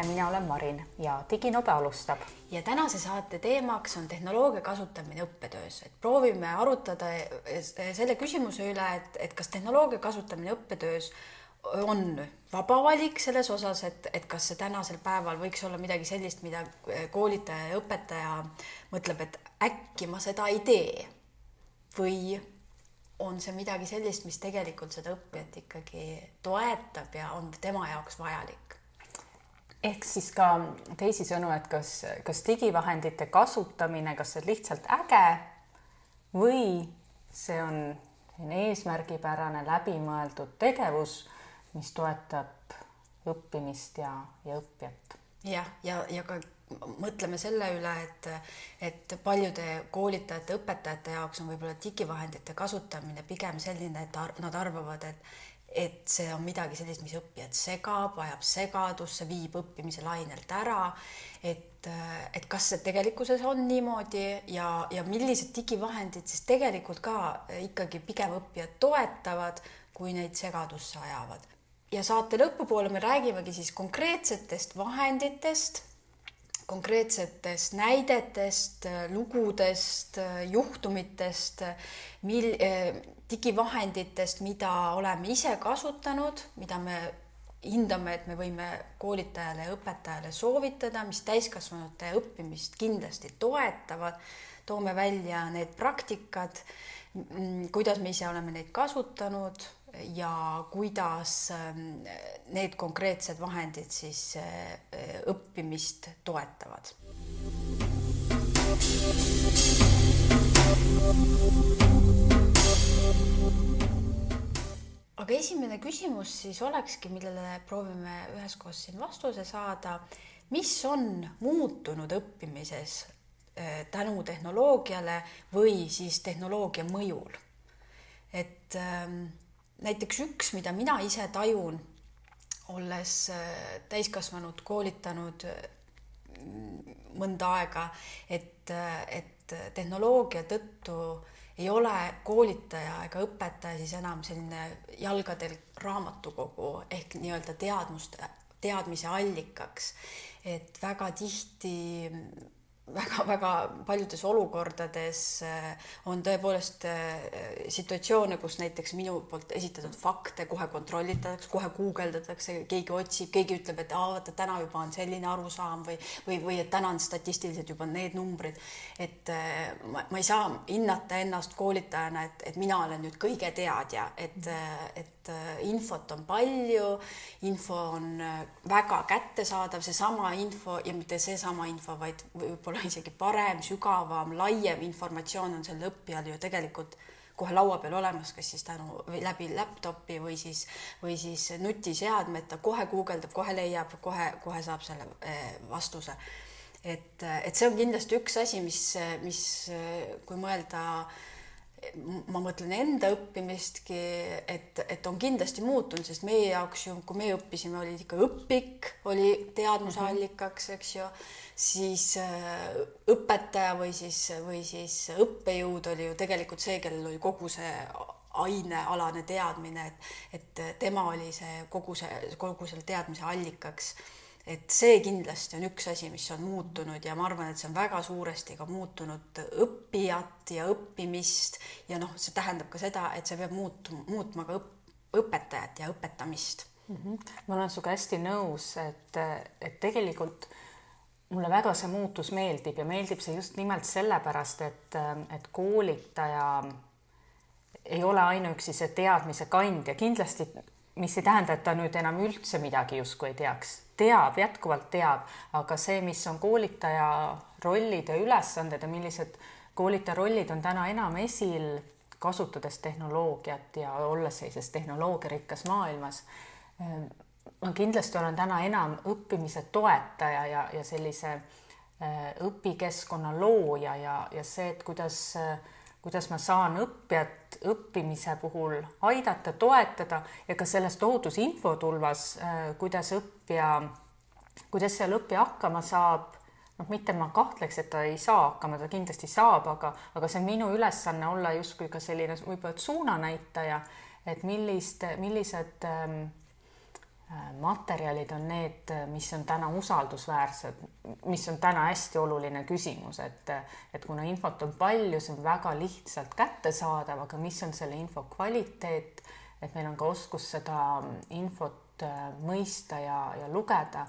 tere, mina olen Marin ja Diginobe alustab. ja tänase saate teemaks on tehnoloogia kasutamine õppetöös, et proovime arutada selle küsimuse üle, et, et kas tehnoloogia kasutamine õppetöös on vaba valik selles osas, et, et kas see tänasel päeval võiks olla midagi sellist, mida koolitaja ja õpetaja mõtleb, et äkki ma seda ei tee või on see midagi sellist, mis tegelikult seda õppijat ikkagi toetab ja on tema jaoks vajalik. Ehk siis ka teisisõnu, et kas, kas digivahendite kasutamine, kas see on lihtsalt äge või see on selline eesmärgipärane läbimõeldud tegevus, mis toetab õppimist ja, ja õppijat. jah, ja, ja, ja ka mõtleme selle üle, et, et paljude koolitajate, õpetajate jaoks on võib-olla digivahendite kasutamine pigem selline, et ar nad arvavad, et et see on midagi sellist, mis õppijat segab, ajab segadusse, viib õppimise lainelt ära. et, et kas see tegelikkuses on niimoodi ja, ja millised digivahendid siis tegelikult ka ikkagi pigem õppijat toetavad, kui neid segadusse ajavad. ja saate lõpupoole me räägimegi siis konkreetsetest vahenditest konkreetsetest näidetest, lugudest, juhtumitest, mil-, digivahenditest, mida oleme ise kasutanud, mida me hindame, et me võime koolitajale ja õpetajale soovitada, mis täiskasvanute õppimist kindlasti toetavad. toome välja need praktikad, kuidas me ise oleme neid kasutanud ja kuidas ähm, need konkreetsed vahendid siis äh, õppimist toetavad. Aga esimene küsimus siis olekski, millele proovime üheskoos siin vastuse saada. mis on muutunud õppimises äh, tänu tehnoloogiale või siis tehnoloogia mõjul? et ähm, näiteks üks, mida mina ise tajun, olles äh, täiskasvanud koolitanud äh, mõnda aega, et, äh, et tehnoloogia tõttu ei ole koolitaja ega õpetaja siis enam selline jalgadel raamatukogu ehk nii-öelda teadmuste, teadmise allikaks. et väga tihti väga-väga paljudes olukordades äh, on tõepoolest äh, situatsioone, kus näiteks minu poolt esitatud fakte kohe kontrollitakse, kohe guugeldatakse, keegi otsib, keegi ütleb, et aa, vaata täna juba on selline arusaam või, või, või et täna on statistiliselt juba need numbrid. et äh, ma, ma ei saa hinnata ennast koolitajana, et, et mina olen nüüd kõige teadja, et, et infot on palju, info on väga kättesaadav, seesama info ja mitte seesama info, vaid võib-olla isegi parem, sügavam, laiem informatsioon on sellel õppijal ju tegelikult kohe laua peal olemas, kas siis tänu või läbi laptopi või siis, või siis nutiseadmeta, kohe guugeldab, kohe leiab, kohe, kohe saab selle eh, vastuse. et, et see on kindlasti üks asi, mis, mis, kui mõelda äh, ma mõtlen enda õppimistki, et, et on kindlasti muutunud, sest meie jaoks ju, kui meie õppisime, oli ikka õpik oli teadmuse allikaks, eks ju, siis äh, õpetaja või siis, või siis õppejõud oli ju tegelikult see, kellel oli kogu see ainealane teadmine, et, et tema oli see kogu see, kogu selle teadmise allikaks et see kindlasti on üks asi, mis on muutunud ja ma arvan, et see on väga suuresti ka muutunud õppijat ja õppimist ja noh, see tähendab ka seda, et see peab muutuma, muutma ka õpp, õpetajat ja õpetamist mm. -hmm. ma olen sinuga hästi nõus, et, et tegelikult mulle väga see muutus meeldib ja meeldib see just nimelt sellepärast, et, et koolitaja ei ole ainuüksi see teadmise kandja, kindlasti mis ei tähenda, et ta nüüd enam üldse midagi justkui ei teaks, teab, jätkuvalt teab, aga see, mis on koolitaja rollid ja ülesanded ja millised koolitaja rollid on täna enam esil, kasutades tehnoloogiat ja olles sellises tehnoloogiarikkas maailmas. ma kindlasti olen täna enam õppimise toetaja ja, ja sellise äh, õpikeskkonna looja ja, ja see, et kuidas äh, kuidas ma saan õppijat õppimise puhul aidata, toetada ja ka selles tohutus infotulvas, äh, kuidas õppija, kuidas seal õppija hakkama saab, noh, mitte ma kahtleks, et ta ei saa hakkama, ta kindlasti saab, aga, aga see on minu ülesanne olla justkui ka selline võib-olla suunanäitaja, et millist, millised ähm, materjalid on need, mis on täna usaldusväärsed, mis on täna hästi oluline küsimus, et, et kuna infot on palju, see on väga lihtsalt kättesaadav, aga mis on selle info kvaliteet, et meil on ka oskus seda infot äh, mõista ja, ja lugeda.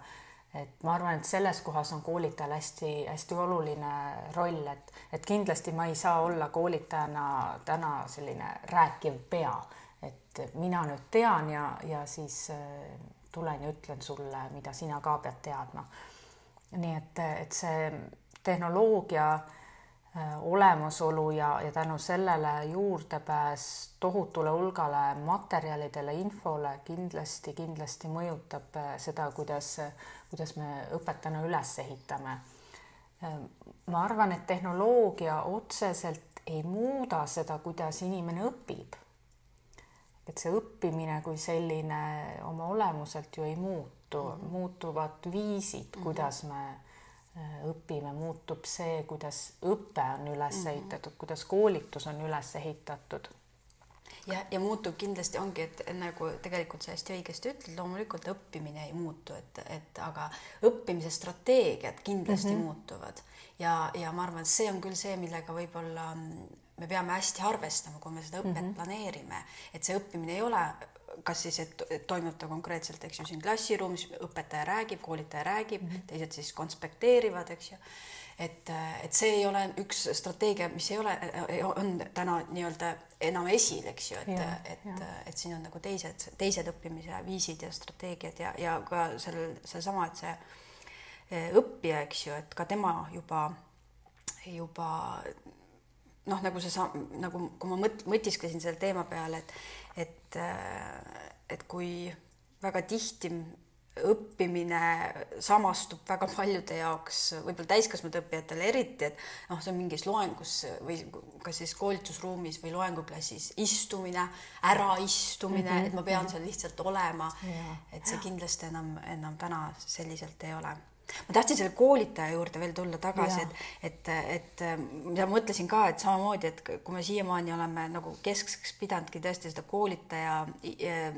et ma arvan, et selles kohas on koolitajal hästi-hästi oluline roll, et, et kindlasti ma ei saa olla koolitajana täna selline rääkiv pea et mina nüüd tean ja, ja siis äh, tulen ja ütlen sulle, mida sina ka pead teadma. nii et, et see tehnoloogia äh, olemasolu ja, ja tänu sellele juurdepääs tohutule hulgale materjalidele, infole kindlasti, kindlasti mõjutab äh, seda, kuidas, kuidas me õpetajana üles ehitame. ma arvan, et tehnoloogia otseselt ei muuda seda, kuidas inimene õpib et see õppimine kui selline oma olemuselt ju ei muutu mm, -hmm. muutuvad viisid, mhm. kuidas me äh, õpime, muutub see, kuidas õpe on üles mm -hmm. ehitatud, kuidas koolitus on üles ehitatud ja, ja muutub kindlasti ongi, et nagu tegelikult sa hästi õigesti ütled, loomulikult õppimine ei muutu, et, et aga õppimise strateegiad kindlasti mm -hmm. muutuvad ja, ja ma arvan, et see on küll see, millega võib-olla me peame hästi arvestama, kui me seda õpet mm -hmm. planeerime, et see õppimine ei ole kas siis, et toimub ta konkreetselt, eks ju, siin klassiruumis, õpetaja räägib, koolitaja räägib mm, -hmm. teised siis konspekteerivad, eks ju. et, et see ei ole üks strateegia, mis ei ole, on täna nii-öelda enam esil, eks ju, et, et, et siin on nagu teised, teised õppimise viisid ja strateegiad ja, ja ka sellel, seesama, et see eh, õppija, eks ju, et ka tema juba, juba noh, nagu see nagu kui ma mõt-, mõtisklesin selle teema peale, et et, äh, et kui väga tihti õppimine samastub väga paljude jaoks, võib-olla täiskasvanud õppijatele eriti, et noh, see on mingis loengus või kas siis koolitusruumis või loenguklassis istumine, äraistumine mm, -hmm. et ma pean seal lihtsalt olema. et see kindlasti enam, enam täna selliselt ei ole ma tahtsin selle koolitaja juurde veel tulla tagasi, et, et, et ma mõtlesin ka, et samamoodi, et kui me siiamaani oleme nagu keskseks pidanudki tõesti seda koolitaja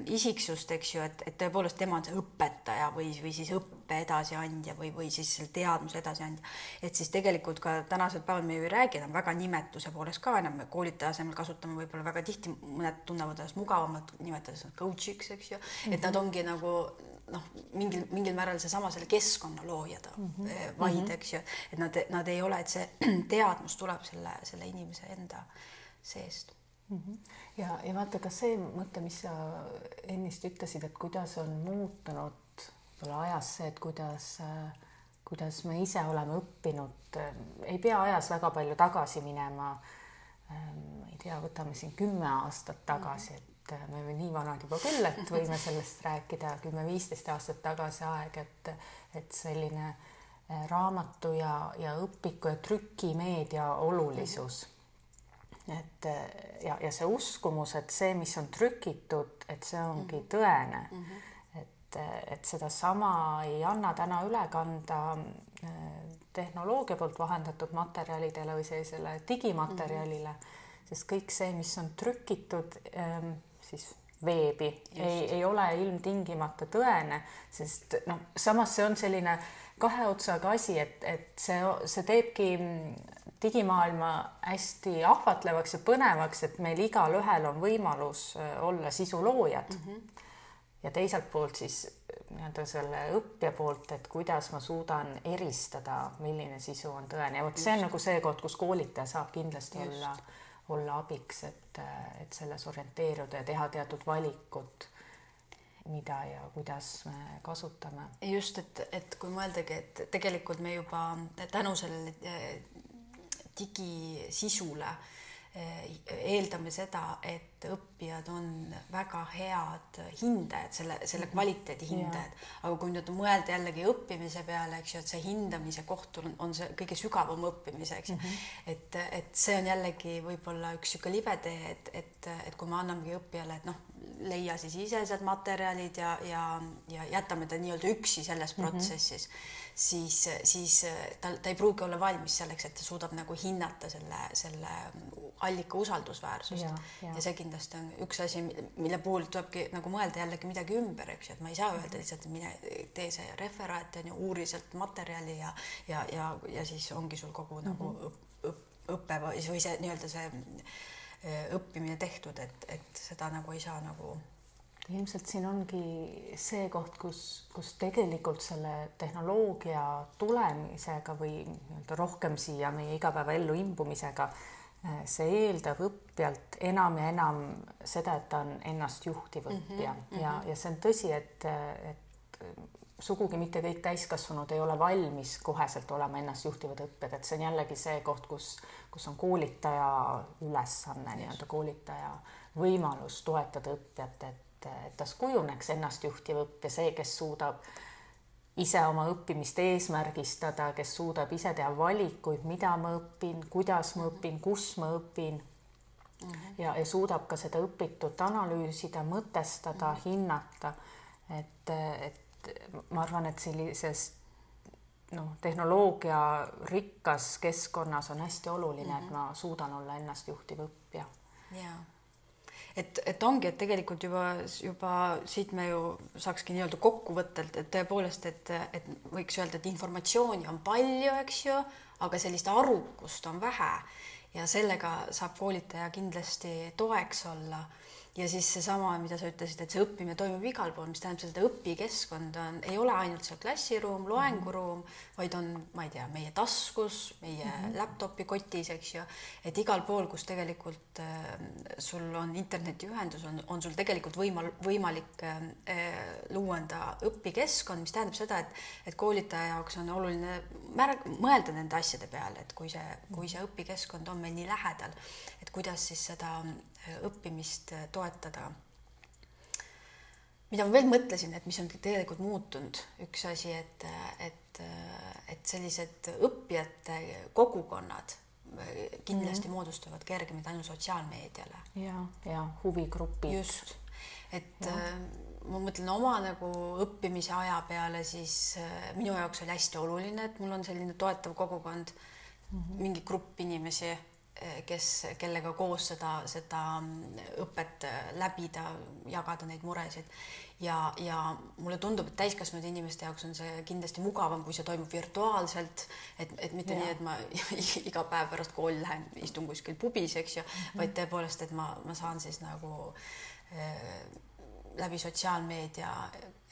isiksust, eks ju, et, et tõepoolest tema on see õpetaja või, või siis õppe edasiandja või, või siis selle teadmuse edasiandja. et siis tegelikult ka tänasel päeval me ju ei räägi enam väga nimetuse poolest ka enam, me koolitaja asemel kasutame võib-olla väga tihti, mõned tunnevad ennast mugavamalt nimetades coach'iks, eks ju, et nad mhm. ongi nagu noh, mingil, mingil määral seesama selle keskkonna loojad mm -hmm. vaid mm, -hmm. eks ju, et nad, nad ei ole, et see teadmus tuleb selle, selle inimese enda seest mm. -hmm. ja, ja vaata ka see mõte, mis sa ennist ütlesid, et kuidas on muutunud võib-olla ajas see, et kuidas, kuidas me ise oleme õppinud, ei pea ajas väga palju tagasi minema. ma ei tea, võtame siin kümme aastat tagasi, et et me oleme nii vanad juba küll, et võime sellest rääkida kümme-viisteist aastat tagasi aeg, et, et selline eh, raamatu ja, ja õpiku ja trükimeedia olulisus. et ja, ja see uskumus, et see, mis on trükitud, et see ongi mhm. tõene mm. -hmm. et, et sedasama ei anna täna üle kanda eh, tehnoloogia poolt vahendatud materjalidele või sellisele digimaterjalile mm, -hmm. sest kõik see, mis on trükitud ähm, siis veebi, ei, ei ole ilmtingimata tõene, sest noh, samas see on selline kahe otsaga asi, et, et see, see teebki digimaailma hästi ahvatlevaks ja põnevaks, et meil igalühel on võimalus äh, olla sisuloojad mm. -hmm. ja teiselt poolt siis nii-öelda selle õppija poolt, et kuidas ma suudan eristada, milline sisu on tõene ja vot see on nagu see koht, kus koolitaja saab kindlasti Just. olla olla abiks, et, et selles orienteeruda ja teha teatud valikud, mida ja kuidas me kasutame. just, et, et kui mõeldagi, et tegelikult me juba tänu sellele eh, digisisule Eh, eeldame seda, et õppijad on väga head hindajad, selle, selle mhm. kvaliteedi hindajad. aga kui nüüd mõelda jällegi õppimise peale, eks ju, et see hindamise koht on, on see kõige sügavam õppimise, eks mm -hmm.. et, et see on jällegi võib-olla üks niisugune libe tee, et, et, et kui me annamegi õppijale, et noh, leia siis ise sealt materjalid ja, ja, ja jätame ta nii-öelda üksi selles mhm. protsessis mm, -hmm. siis, siis ta, ta ei pruugi olla valmis selleks, et ta suudab nagu hinnata selle, selle allika usaldusväärsust. Ja, ja. ja see kindlasti on üks asi, mille puhul tulebki nagu mõelda jällegi midagi ümber, eks ju, et ma ei saa öelda lihtsalt, et mine tee see referaat on ju, uuri sealt materjali ja, ja, ja, ja siis ongi sul kogu mm -hmm. nagu mhm. õpp, õpp, õpe või, või see nii-öelda see õppimine tehtud, et, et seda nagu ei saa nagu ilmselt siin ongi see koht, kus, kus tegelikult selle tehnoloogia tulemisega või nii-öelda rohkem siia meie igapäevaellu imbumisega see eeldab õppijalt enam ja enam seda, et ta on ennast juhtiv mhm, õppija mm -hmm. ja, ja see on tõsi, et, et sugugi mitte kõik täiskasvanud ei ole valmis koheselt olema ennast juhtivad õppijad, et see on jällegi see koht, kus, kus on koolitaja ülesanne nii-öelda koolitaja võimalus toetada õppijat, et, et tas kujuneks ennast juhtiv õppija, see, kes suudab äh, ise oma õppimist eesmärgistada, kes suudab ise teha valikuid, mida ma õpin, kuidas ma õpin, kus ma õpin mm. -hmm. ja, ja suudab ka seda õpitut analüüsida, mõtestada mm, -hmm. hinnata. et, et ma arvan, et sellises noh, tehnoloogia rikkas keskkonnas on hästi oluline mm, -hmm. et mhm. ma suudan olla ennast juhtiv õppija. jaa et, et ongi, et tegelikult juba, juba siit me ju saakski nii-öelda kokkuvõttelt, et tõepoolest, et, et võiks öelda, et informatsiooni on palju, eks ju, aga sellist arukust on vähe. Ja sellega saab koolitaja kindlasti toeks olla ja siis seesama, mida sa ütlesid, et see õppimine toimub igal pool, mis tähendab seda, et õpikeskkond on, ei ole ainult seal klassiruum, loenguruum, vaid on, ma ei tea, meie taskus, meie mm -hmm. laptopi kotis, eks ju, et igal pool, kus tegelikult äh, sul on internetiühendus, on, on sul tegelikult võimal-, võimalik äh, luua enda õpikeskkond, mis tähendab seda, et, et koolitaja jaoks on oluline märg-, mõelda nende asjade peale, et kui see, kui see õpikeskkond on meil nii lähedal, et kuidas siis seda õppimist toetada. mida ma veel mõtlesin, et mis on tegelikult muutunud, üks asi, et, et, et sellised õppijate kogukonnad kindlasti mm -hmm. moodustuvad kergemini tänu sotsiaalmeediale. ja, ja huvigrupid. just, et ja. Äh, ma mõtlen oma nagu õppimise aja peale, siis äh, minu jaoks oli hästi oluline, et mul on selline toetav kogukond mm, -hmm. mingi grupp inimesi kes, kellega koos seda, seda õpet läbida, jagada neid muresid ja, ja mulle tundub, et täiskasvanud inimeste jaoks on see kindlasti mugavam, kui see toimub virtuaalselt, et, et mitte ja. nii, et ma iga päev pärast kooli lähen, istun kuskil pubis, eks ju mm, -hmm. vaid tõepoolest, et ma, ma saan siis nagu äh, läbi sotsiaalmeedia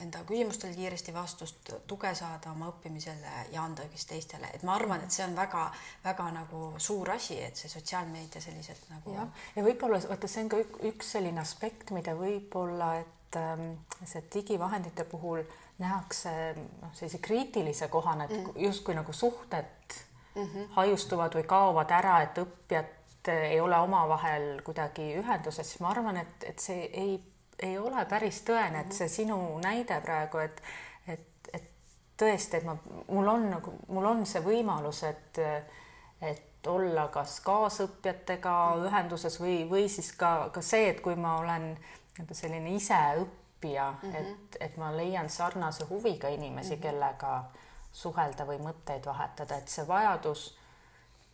enda küsimustele kiiresti vastust, tuge saada oma õppimisele ja anda siis teistele, et ma arvan, et see on väga-väga nagu suur asi, et see sotsiaalmeedia selliselt nagu. ja, ja võib-olla vaata, see on ka üks selline aspekt, mida võib-olla, et ähm, see digivahendite puhul nähakse noh, sellise kriitilise kohana, et mm. justkui nagu suhted mm -hmm. haiustuvad või kaovad ära, et õppijad ei ole omavahel kuidagi ühenduses, siis ma arvan, et, et see ei ei ole päris tõene, et see sinu näide praegu, et, et, et tõesti, et ma, mul on nagu, mul on see võimalus, et, et olla kas kaasõppijatega ühenduses või, või siis ka, ka see, et kui ma olen nii-öelda selline iseõppija mm, -hmm. et, et ma leian sarnase huviga inimesi mm, -hmm. kellega suhelda või mõtteid vahetada, et see vajadus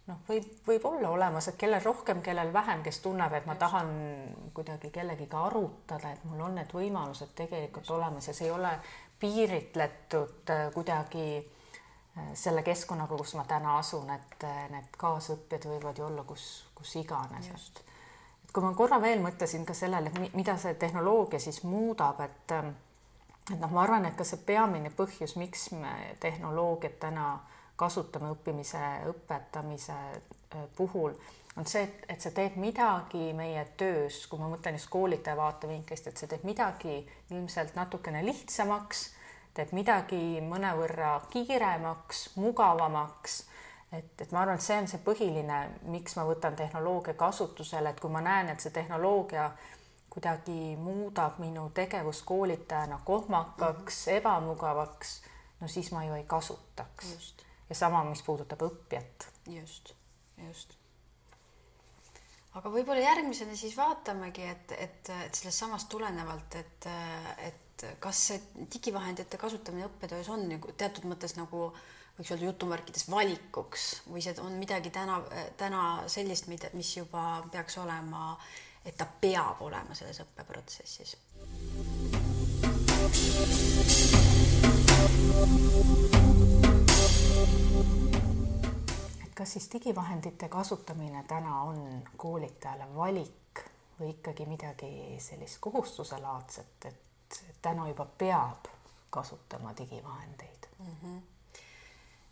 noh, võib, võib olla olemas, et kellel rohkem, kellel vähem, kes tunneb, et ma tahan kuidagi kellegiga arutada, et mul on need võimalused tegelikult olemas ja see ei ole piiritletud äh, kuidagi äh, selle keskkonnaga, kus ma täna asun, et äh, need kaasõppijad võivad ju olla kus, kus iganes. et kui ma korra veel mõtlesin ka sellele, mida see tehnoloogia siis muudab, et et noh, ma arvan, et ka see peamine põhjus, miks me tehnoloogiat täna äh, kasutame õppimise, õpetamise äh, puhul, on see, et, et see teeb midagi meie töös, kui ma mõtlen just koolitaja vaatevinklist, et see teeb midagi ilmselt natukene lihtsamaks, teeb midagi mõnevõrra kiiremaks, mugavamaks. et, et ma arvan, et see on see põhiline, miks ma võtan tehnoloogia kasutusele, et kui ma näen, et see tehnoloogia kuidagi muudab minu tegevust koolitajana kohmakaks mm, -hmm. ebamugavaks, no siis ma ju ei kasutaks. Ja sama, mis puudutab õppijat. just, just. aga võib-olla järgmisena siis vaatamegi, et, et, et sellest samast tulenevalt, et, et kas see digivahendite kasutamine õppetöös on nagu teatud mõttes nagu võiks öelda jutumärkides valikuks või see on midagi täna, täna sellist, mida, mis juba peaks olema, et ta peab olema selles õppeprotsessis et kas siis digivahendite kasutamine täna on koolitajale valik või ikkagi midagi sellist kohustuselaadset, et täna juba peab kasutama digivahendeid? Mm? -hmm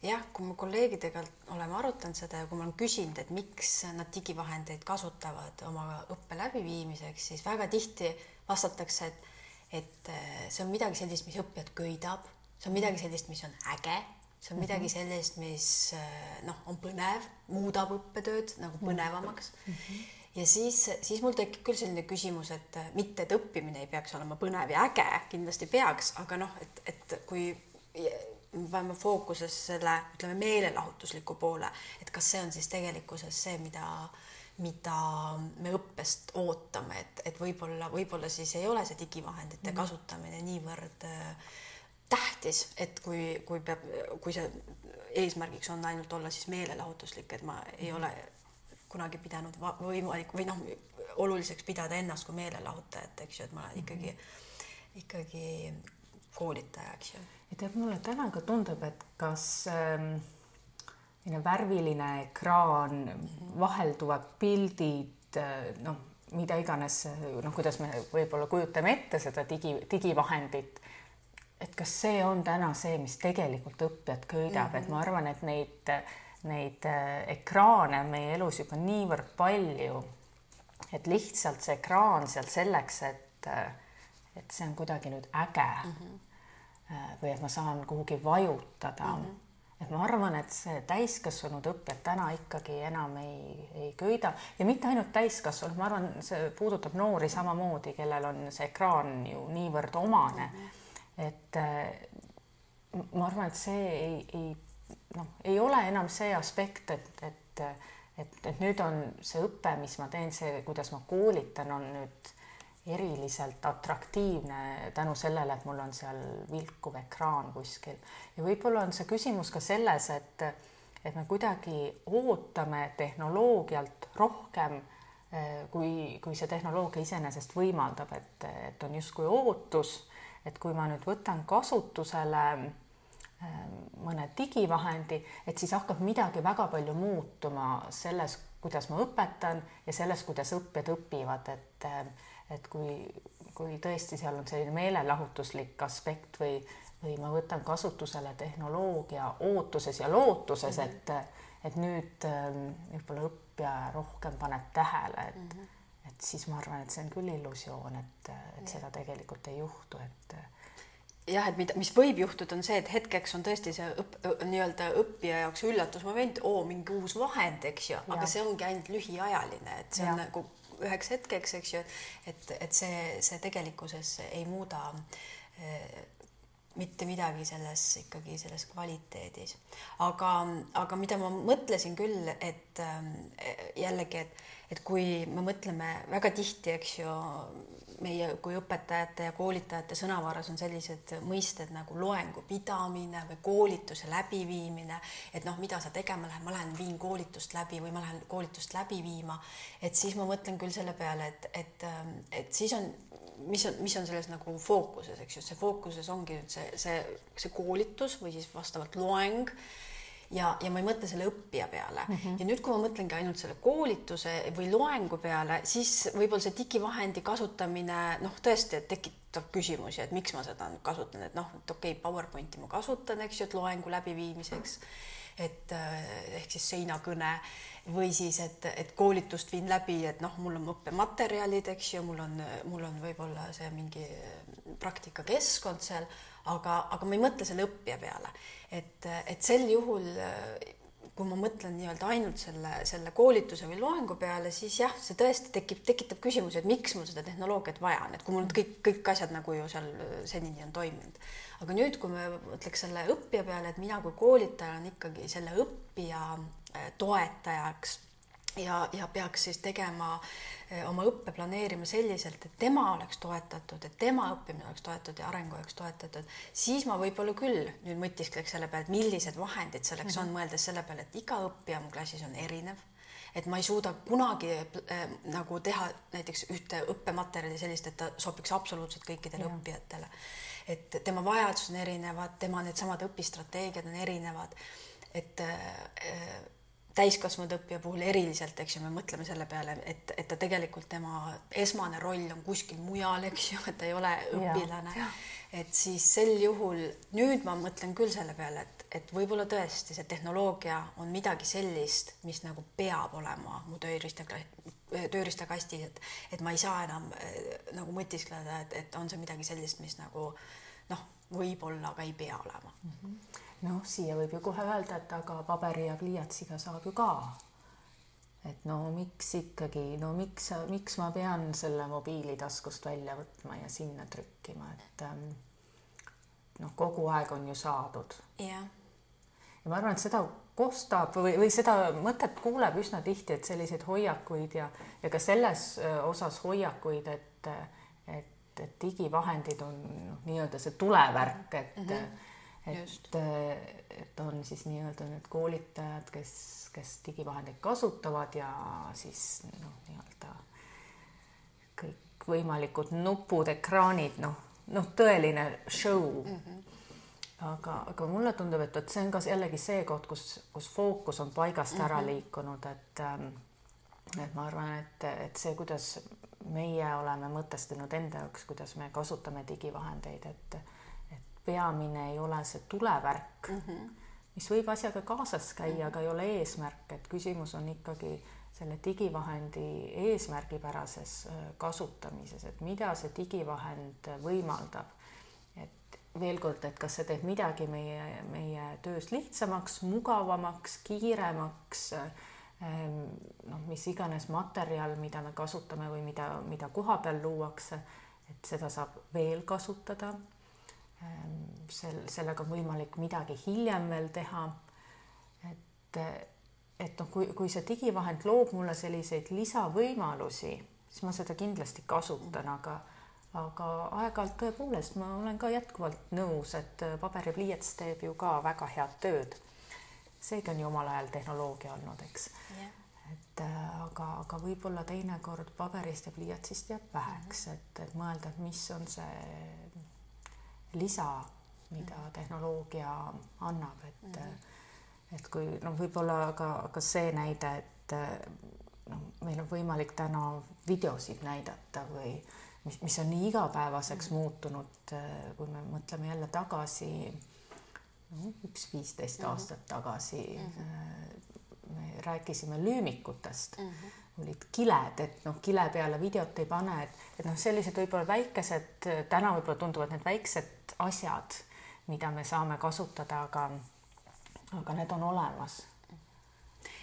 jah, kui me kolleegidega oleme arutanud seda ja kui ma olen küsinud, et miks nad digivahendeid kasutavad oma õppe läbiviimiseks, siis väga tihti vastatakse, et et äh, see on midagi sellist, mis õppijat köidab, see on midagi sellist, mis on äge, see on midagi mhm. sellist, mis äh, noh, on põnev, muudab õppetööd nagu põnevamaks mm. -hmm. ja siis, siis mul tekib küll selline küsimus, et äh, mitte, et õppimine ei peaks olema põnev ja äge, kindlasti peaks, aga noh, et, et kui me paneme fookuses selle, ütleme meelelahutusliku poole, et kas see on siis tegelikkuses see, mida mida me õppest ootame, et, et võib-olla, võib-olla siis ei ole see digivahendite mm. kasutamine niivõrd äh, tähtis, et kui, kui peab, kui see eesmärgiks on ainult olla siis meelelahutuslik, et ma ei ole kunagi pidanud võimalik või noh, oluliseks pidada ennast kui meelelahutajat, eks ju, et ma olen ikkagi mm, -hmm. ikkagi koolitaja, eks ju. ja tead, mulle täna ka tundub, et kas ähm selline värviline ekraan, vahelduvad pildid, noh, mida iganes, noh, kuidas me võib-olla kujutame ette seda digi, digivahendit. Et kas see on täna see, mis tegelikult õppijat köidab mm, -hmm. et ma arvan, et neid, neid äh, ekraane on meie elus juba niivõrd palju, et lihtsalt see ekraan seal selleks, et, et see on kuidagi nüüd äge mm. -hmm või et ma saan kuhugi vajutada mm. -hmm et ma arvan, et see täiskasvanud õppijad täna ikkagi enam ei, ei köida ja mitte ainult täiskasvanud, ma arvan, see puudutab noori samamoodi, kellel on see ekraan ju niivõrd omane. Et ma arvan, et see ei, ei noh, ei ole enam see aspekt, et, et, et, et nüüd on see õpe, mis ma teen, see, kuidas ma koolitan, on nüüd eriliselt atraktiivne tänu sellele, et mul on seal vilkuv ekraan kuskil. Ja võib-olla on see küsimus ka selles, et et me kuidagi ootame tehnoloogialt rohkem eh, kui, kui see tehnoloogia iseenesest võimaldab, et, et on justkui ootus, et kui ma nüüd võtan kasutusele eh, mõne digivahendi, et siis hakkab midagi väga palju muutuma selles, kuidas ma õpetan ja selles, kuidas õppijad õpivad, et et kui, kui tõesti seal on selline meelelahutuslik aspekt või, või ma võtan kasutusele tehnoloogia ootuses ja lootuses, mhm. et, et nüüd ähm, võib-olla õppija rohkem paneb tähele, et mm, -hmm. Et siis ma arvan, et see on küll illusioon, et, et seda tegelikult ei juhtu, et jah, et mida, mis võib juhtuda, on see, et hetkeks on tõesti see õpp, nii-öelda õppija jaoks üllatusmoment, oo, mingi uus vahend, eks ju, aga see ongi ainult lühiajaline, et see ja. on nagu üheks hetkeks, eks ju, et, et see, see tegelikkuses ei muuda eh, mitte midagi selles ikkagi selles kvaliteedis. aga, aga mida ma mõtlesin küll, et eh, jällegi, et, et kui me mõtleme väga tihti, eks ju, meie kui õpetajate ja koolitajate sõnavaras on sellised mõisted nagu loengu pidamine või koolituse läbiviimine, et noh, mida sa tegema lähed, ma lähen viin koolitust läbi või ma lähen koolitust läbi viima, et siis ma mõtlen küll selle peale, et, et, et siis on, mis on, mis on selles nagu fookuses, eks ju, see fookuses ongi nüüd see, see, see koolitus või siis vastavalt loeng ja, ja ma ei mõtle selle õppija peale mm. -hmm. ja nüüd, kui ma mõtlengi ainult selle koolituse või loengu peale, siis võib-olla see digivahendi kasutamine noh, tõesti, et tekitab küsimusi, et miks ma seda nüüd kasutan, et noh, et okei okay,, PowerPointi ma kasutan, eks ju, et loengu läbiviimiseks, et eh, ehk siis seinakõne või siis, et, et koolitust viin läbi, et noh, mul on õppematerjalid, eks ju, mul on, mul on võib-olla see mingi praktikakeskkond seal aga, aga ma ei mõtle selle õppija peale, et, et sel juhul kui ma mõtlen nii-öelda ainult selle, selle koolituse või loengu peale, siis jah, see tõesti tekib, tekitab küsimuse, et miks mul seda tehnoloogiat vaja on, et kui mul kõik, kõik asjad nagu ju seal senini on toiminud. aga nüüd, kui me mõtleks selle õppija peale, et mina kui koolitaja olen ikkagi selle õppija äh, toetajaks ja, ja peaks siis tegema eh, oma õppe planeerima selliselt, et tema oleks toetatud, et tema õppimine oleks toetatud ja areng oleks toetatud, siis ma võib-olla küll nüüd mõtiskleks selle peale, et millised vahendid selleks mm -hmm. on, mõeldes selle peale, et iga õppija mu klassis on erinev et ma ei suuda kunagi äh, nagu teha näiteks ühte õppematerjali sellist, et ta sobiks absoluutselt kõikidele ja. õppijatele. et tema vajadused on erinevad, tema needsamad õpistrateegiad on erinevad, et äh, täiskasvanud õppija puhul eriliselt, eks ju, me mõtleme selle peale, et, et ta tegelikult tema esmane roll on kuskil mujal, eks ju, et ta ei ole õpilane. et siis sel juhul nüüd ma mõtlen küll selle peale, et, et võib-olla tõesti see tehnoloogia on midagi sellist, mis nagu peab olema mu tööriista, tööriistakastis, et, et ma ei saa enam äh, nagu mõtiskleda, et, et on see midagi sellist, mis nagu noh, võib-olla, aga ei pea olema mm. -hmm noh, siia võib ju kohe öelda, et aga paberi ja pliiatsiga saab ju ka. et no miks ikkagi, no miks, miks ma pean selle mobiili taskust välja võtma ja sinna trükkima, et ähm, noh, kogu aeg on ju saadud. jah. ja ma arvan, et seda kostab või, või seda mõtet kuuleb üsna tihti, et selliseid hoiakuid ja, ja ka selles äh, osas hoiakuid, et, et, et digivahendid on noh, nii-öelda see tulevärk, et mm -hmm et, et on siis nii-öelda need koolitajad, kes, kes digivahendeid kasutavad ja siis noh, nii-öelda kõikvõimalikud nupud, ekraanid, noh, noh, tõeline show mm. -hmm aga, aga mulle tundub, et, et see on ka jällegi see koht, kus, kus fookus on paigast mm -hmm. ära liikunud, et ähm, et ma arvan, et, et see, kuidas meie oleme mõtestanud enda jaoks, kuidas me kasutame digivahendeid, et peamine ei ole see tulevärk mm, -hmm. mis võib asjaga kaasas käia, aga ei ole eesmärk, et küsimus on ikkagi selle digivahendi eesmärgipärases äh, kasutamises, et mida see digivahend võimaldab. et veel kord, et kas see teeb midagi meie, meie töös lihtsamaks, mugavamaks, kiiremaks, ähm, noh, mis iganes materjal, mida me kasutame või mida, mida koha peal luuakse, et seda saab veel kasutada sel, sellega on võimalik midagi hiljem veel teha. et, et noh, kui, kui see digivahend loob mulle selliseid lisavõimalusi, siis ma seda kindlasti kasutan, aga aga aeg-ajalt tõepoolest ma olen ka jätkuvalt nõus, et paber ja pliiats teeb ju ka väga head tööd. seegi on ju omal ajal tehnoloogia olnud, eks yeah.. et aga, aga võib-olla teinekord paberist ja pliiatsist jääb väheks, et, et mõelda, et mis on see lisa, mida tehnoloogia annab, et mm -hmm. et kui noh, võib-olla ka, ka see näide, et noh, meil on võimalik täna videosid näidata või mis, mis on nii igapäevaseks -hmm. muutunud, kui me mõtleme jälle tagasi no, üks viisteist -hmm. aastat tagasi mm. -hmm. me rääkisime lüümikutest mm. -hmm olid kiled, et noh, kile peale videot ei pane, et, et noh, sellised võib-olla väikesed, täna võib-olla tunduvad need väiksed asjad, mida me saame kasutada, aga, aga need on olemas.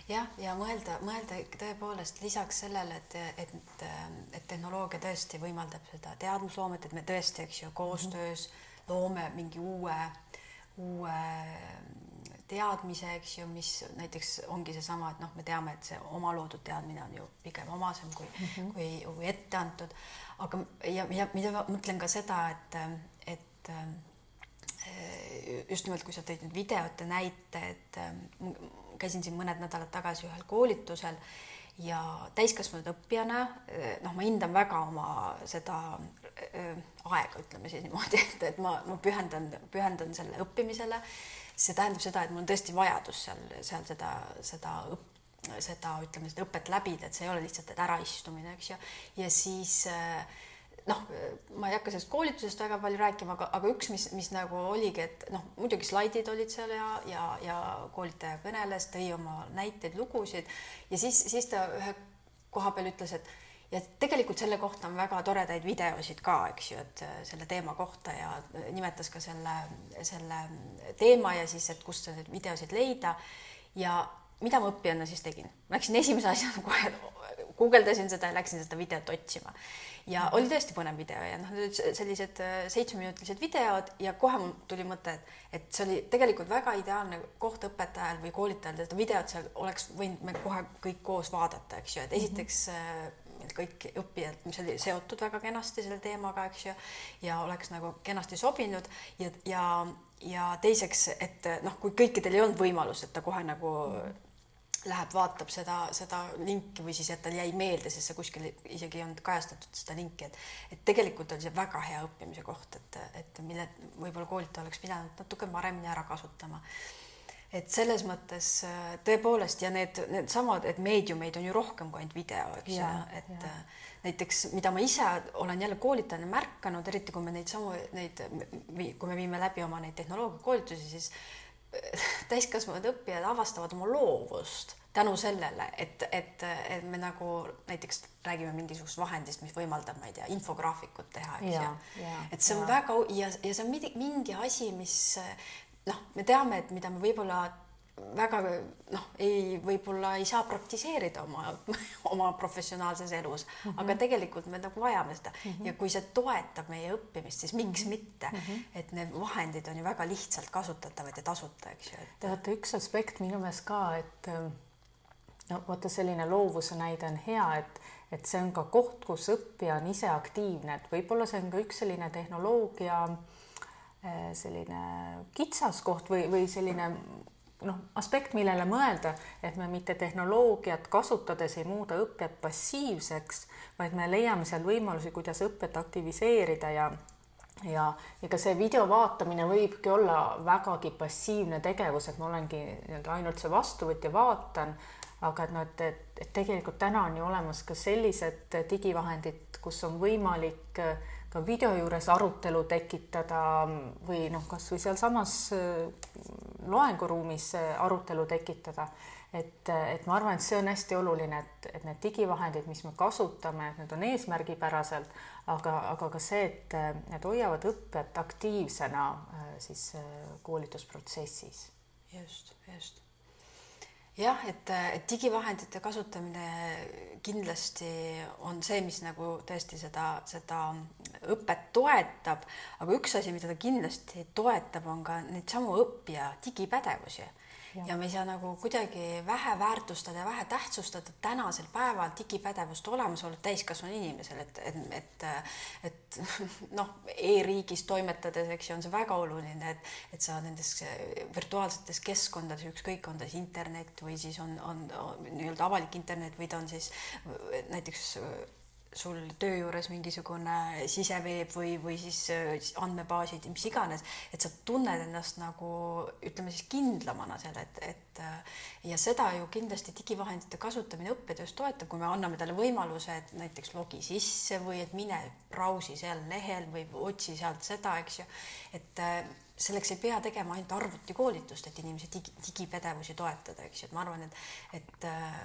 jah, ja mõelda, mõelda tõepoolest lisaks sellele, et, et, et tehnoloogia tõesti võimaldab seda teadmusloomet, et me tõesti, eks ju, koostöös loome mingi uue, uue teadmise, eks ju, mis näiteks ongi seesama, et noh, me teame, et see oma loodud teadmine on ju pigem omasem kui mm, -hmm. kui, kui ette antud. aga ja, ja mida ma mõtlen ka seda, et, et just nimelt, kui sa tõid nüüd videote näite, et käisin siin mõned nädalad tagasi ühel koolitusel ja täiskasvanud õppijana noh, ma hindan väga oma seda aega, ütleme siis niimoodi, et, et ma, ma pühendan, pühendan selle õppimisele see tähendab seda, et mul on tõesti vajadus seal, seal seda, seda õpp-, seda, ütleme, seda õpet läbida, et see ei ole lihtsalt, äraistumine, eks ju. ja siis äh, noh, ma ei hakka sellest koolitusest väga palju rääkima, aga, aga üks, mis, mis nagu oligi, et noh, muidugi slaidid olid seal ja, ja, ja koolitaja kõneles, tõi oma näiteid, lugusid ja siis, siis ta ühe koha peal ütles, et ja tegelikult selle kohta on väga toredaid videosid ka, eks ju, et äh, selle teema kohta ja äh, nimetas ka selle, selle teema ja siis, et kust neid videosid leida. ja mida ma õppijana siis tegin? Läksin esimese asjana kohe, guugeldasin seda ja läksin seda videot otsima ja oli tõesti põnev video ja noh, sellised äh, seitsmeminutilised videod ja kohe mul tuli mõte, et, et see oli tegelikult väga ideaalne koht õpetajal või koolitajal seda videot seal oleks võinud me kohe kõik koos vaadata, eks ju, et esiteks mm -hmm kõik õppijad, mis oli seotud väga kenasti selle teemaga, eks ju, ja oleks nagu kenasti sobinud ja, ja, ja teiseks, et noh, kui kõikidel ei olnud võimalus, et ta kohe nagu läheb, vaatab seda, seda linki või siis, et tal jäi meelde, sest see kuskil isegi ei olnud kajastatud seda linki, et et tegelikult oli see väga hea õppimise koht, et, et mille võib-olla koolitaja oleks pidanud natuke paremini ära kasutama. Et selles mõttes äh, tõepoolest ja need, needsamad, et meediumeid on ju rohkem kui ainult video, eks ju, et ja. Äh, näiteks mida ma ise olen jälle koolitajana märganud, eriti kui me neid samu, neid, kui me viime läbi oma neid tehnoloogiakoolitusi, siis täiskasvanud õppijad avastavad oma loovust tänu sellele, et, et, et me nagu näiteks räägime mingisugusest vahendist, mis võimaldab, ma ei tea, infograafikut teha, eks ju. et see on ja. väga ja, ja see on mingi asi, mis noh, me teame, et mida me võib-olla väga noh, ei, võib-olla ei saa praktiseerida oma, oma professionaalses elus mm, -hmm. aga tegelikult me nagu vajame seda mm -hmm. ja kui see toetab meie õppimist, siis miks mitte mm, -hmm. et need vahendid on ju väga lihtsalt kasutatavad ja tasuta, eks ju et.... vaata üks aspekt minu meelest ka, et no vaata, selline loovuse näide on hea, et, et see on ka koht, kus õppija on ise aktiivne, et võib-olla see on ka üks selline tehnoloogia eh, selline kitsaskoht või, või selline noh, aspekt, millele mõelda, et me mitte tehnoloogiat kasutades ei muuda õppijat passiivseks, vaid me leiame seal võimalusi, kuidas õpet aktiviseerida ja ja, ka see video vaatamine võibki olla vägagi passiivne tegevus, et ma olengi nii-öelda ainult see vastuvõtja, vaatan, aga et noh, et, et, et tegelikult täna on ju olemas ka sellised digivahendid, kus on võimalik äh, ka video juures arutelu tekitada või noh, kasvõi sealsamas äh, loenguruumis äh, arutelu tekitada. et, äh, et ma arvan, et see on hästi oluline, et, et need digivahendid, mis me kasutame, et need on eesmärgipäraselt, aga, aga ka see, et need hoiavad õppijat aktiivsena siis koolitusprotsessis. just, just jah, et, et digivahendite kasutamine kindlasti on see, mis nagu tõesti seda, seda õpet toetab, aga üks asi, mida ta kindlasti toetab, on ka neid samu õppija digipädevusi ja me ei saa nagu kuidagi vähe väärtustada ja vähe tähtsustada tänasel päeval digipädevust olemasolu täiskasvanud inimesel, et, et, et, et noh e, e-riigis toimetades, eks ju, on see väga oluline, et, et sa nendes virtuaalsetes keskkondades, ükskõik, on ta siis internet või siis on, on, on nii-öelda avalik internet või ta on siis näiteks sul töö juures mingisugune siseveeb või, või siis äh, andmebaasid, mis iganes, et sa tunned ennast nagu ütleme siis kindlamana seal, et, et äh, ja seda ju kindlasti digivahendite kasutamine õppetöös toetab, kui me anname talle võimaluse, et näiteks logi sisse või et mine brausi seal lehel või otsi sealt seda, eks ju, et äh, selleks ei pea tegema ainult arvutikoolitust, et inimese digi, digipädevusi toetada, eks ju, et ma arvan, et et äh,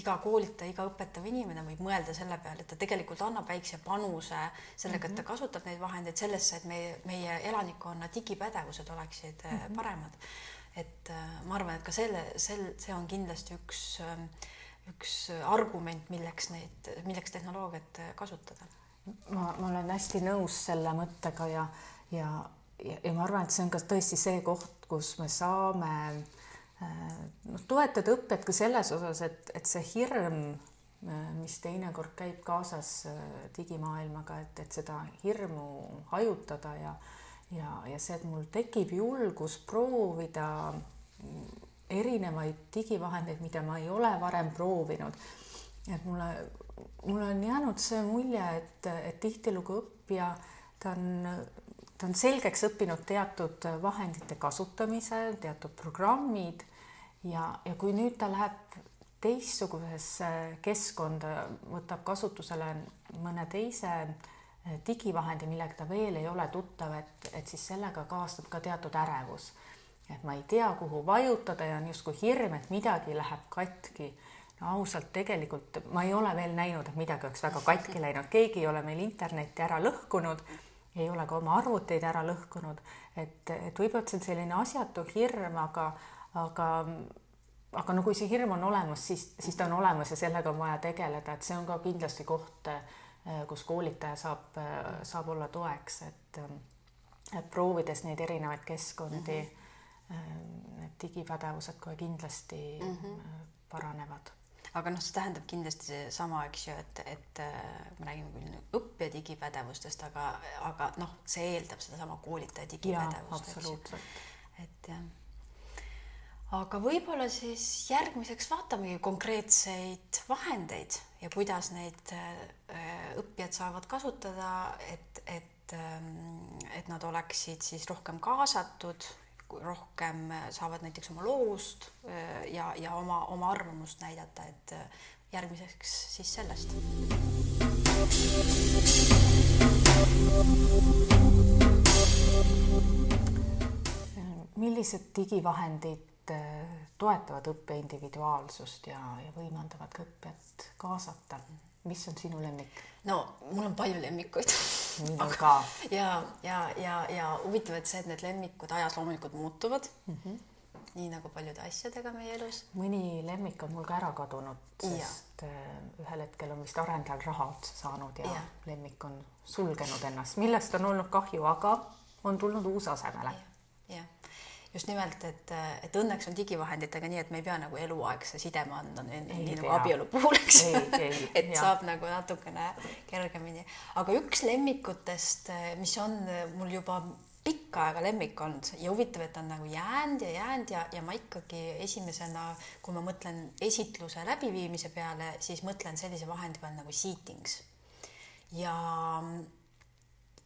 iga koolitaja, iga õpetav inimene võib mõelda selle peale, et ta tegelikult annab väikse panuse sellega, et ta mhm. kasutab neid vahendeid sellesse, et meie, meie elanikkonna digipädevused oleksid mm -hmm. paremad. et äh, ma arvan, et ka selle, sel, see on kindlasti üks äh, üks argument, milleks neid, milleks tehnoloogiat kasutada. ma, ma olen hästi nõus selle mõttega ja, ja ja, ma arvan, et see on ka tõesti see koht, kus me saame noh, toetada õppijat ka selles osas, et, et see hirm, äh, mis teinekord käib kaasas äh, digimaailmaga, et, et seda hirmu hajutada ja ja, ja see, et mul tekib julgus proovida erinevaid digivahendeid, mida ma ei ole varem proovinud. et mulle, mulle on jäänud see mulje, et, et tihtilugu õppija, ta on ta on selgeks õppinud teatud vahendite kasutamise, teatud programmid ja, ja kui nüüd ta läheb teistsugusesse keskkonda, võtab kasutusele mõne teise eh, digivahendi, millega ta veel ei ole tuttav, et, et siis sellega kaasneb ka teatud ärevus. et ma ei tea, kuhu vajutada ja on justkui hirm, et midagi läheb katki. no ausalt, tegelikult ma ei ole veel näinud, et midagi oleks väga katki läinud, keegi ei ole meil internetti ära lõhkunud ei ole ka oma arvuteid ära lõhkunud, et, et võib-olla see on selline asjatu hirm, aga, aga, aga no kui see hirm on olemas, siis, siis ta on olemas ja sellega on vaja tegeleda, et see on ka kindlasti koht, kus koolitaja saab, saab olla toeks, et, et proovides neid erinevaid keskkondi mm, -hmm. need digipädevused kohe kindlasti mm -hmm. paranevad aga noh, see tähendab kindlasti seesama, eks ju, et, et me räägime küll õppija digipädevustest, aga, aga noh, see eeldab sedasama koolitaja digipädevust, et jah. Aga võib-olla siis järgmiseks vaatamegi konkreetseid vahendeid ja kuidas neid äh, õppijad saavad kasutada, et, et, ähm, et nad oleksid siis rohkem kaasatud, rohkem saavad näiteks oma loovust äh, ja, ja oma, oma arvamust näidata, et äh, järgmiseks siis sellest. millised digivahendid Äh, toetavad õppe individuaalsust ja, ja võimaldavad ka õppijat kaasata. Mis on sinu lemmik? no mul on palju lemmikuid. ka. ja, ja, ja, ja huvitav, et see, et need lemmikud ajas loomulikult muutuvad mm. -hmm nii nagu paljude asjadega meie elus. mõni lemmik on mul ka ära kadunud, sest ja. Äh, ühel hetkel on vist arendajal raha otsa saanud ja, ja lemmik on sulgenud ennast, millest on olnud kahju, aga on tulnud uus asemele. Just nimelt, et, et õnneks on digivahenditega nii, et me ei pea nagu eluaegse sideme andma nii, nii nagu abielu puhul, eks et ja. saab nagu natukene kergemini. aga üks lemmikutest, mis on mul juba pikka aega lemmik olnud ja huvitav, et on nagu jäänud ja jäänud ja, ja ma ikkagi esimesena, kui ma mõtlen esitluse läbiviimise peale, siis mõtlen sellise vahendi peale nagu seatings. ja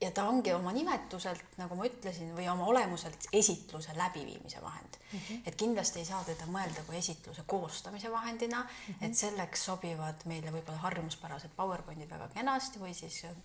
ja ta ongi oma nimetuselt, nagu ma ütlesin, või oma olemuselt esitluse läbiviimise vahend mm. -hmm. et kindlasti ei saa teda mõelda kui esitluse koostamise vahendina mm, -hmm. et selleks sobivad meile võib-olla harjumuspärased PowerPointid väga kenasti või siis äh,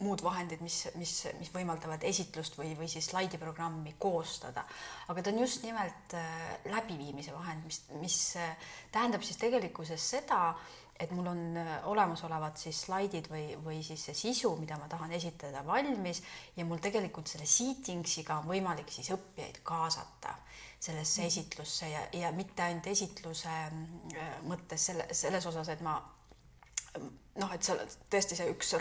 muud vahendid, mis, mis, mis võimaldavad esitlust või, või siis slaidiprogrammi koostada. aga ta on just nimelt äh, läbiviimise vahend, mis, mis äh, tähendab siis tegelikkuses seda, et mul on äh, olemasolevad siis slaidid või, või siis see sisu, mida ma tahan esitada, valmis ja mul tegelikult selle seatingsiga on võimalik siis õppijaid kaasata sellesse mm. esitlusse ja, ja mitte ainult esitluse äh, mõttes selle, selles osas, et ma noh, et seal tõesti see üks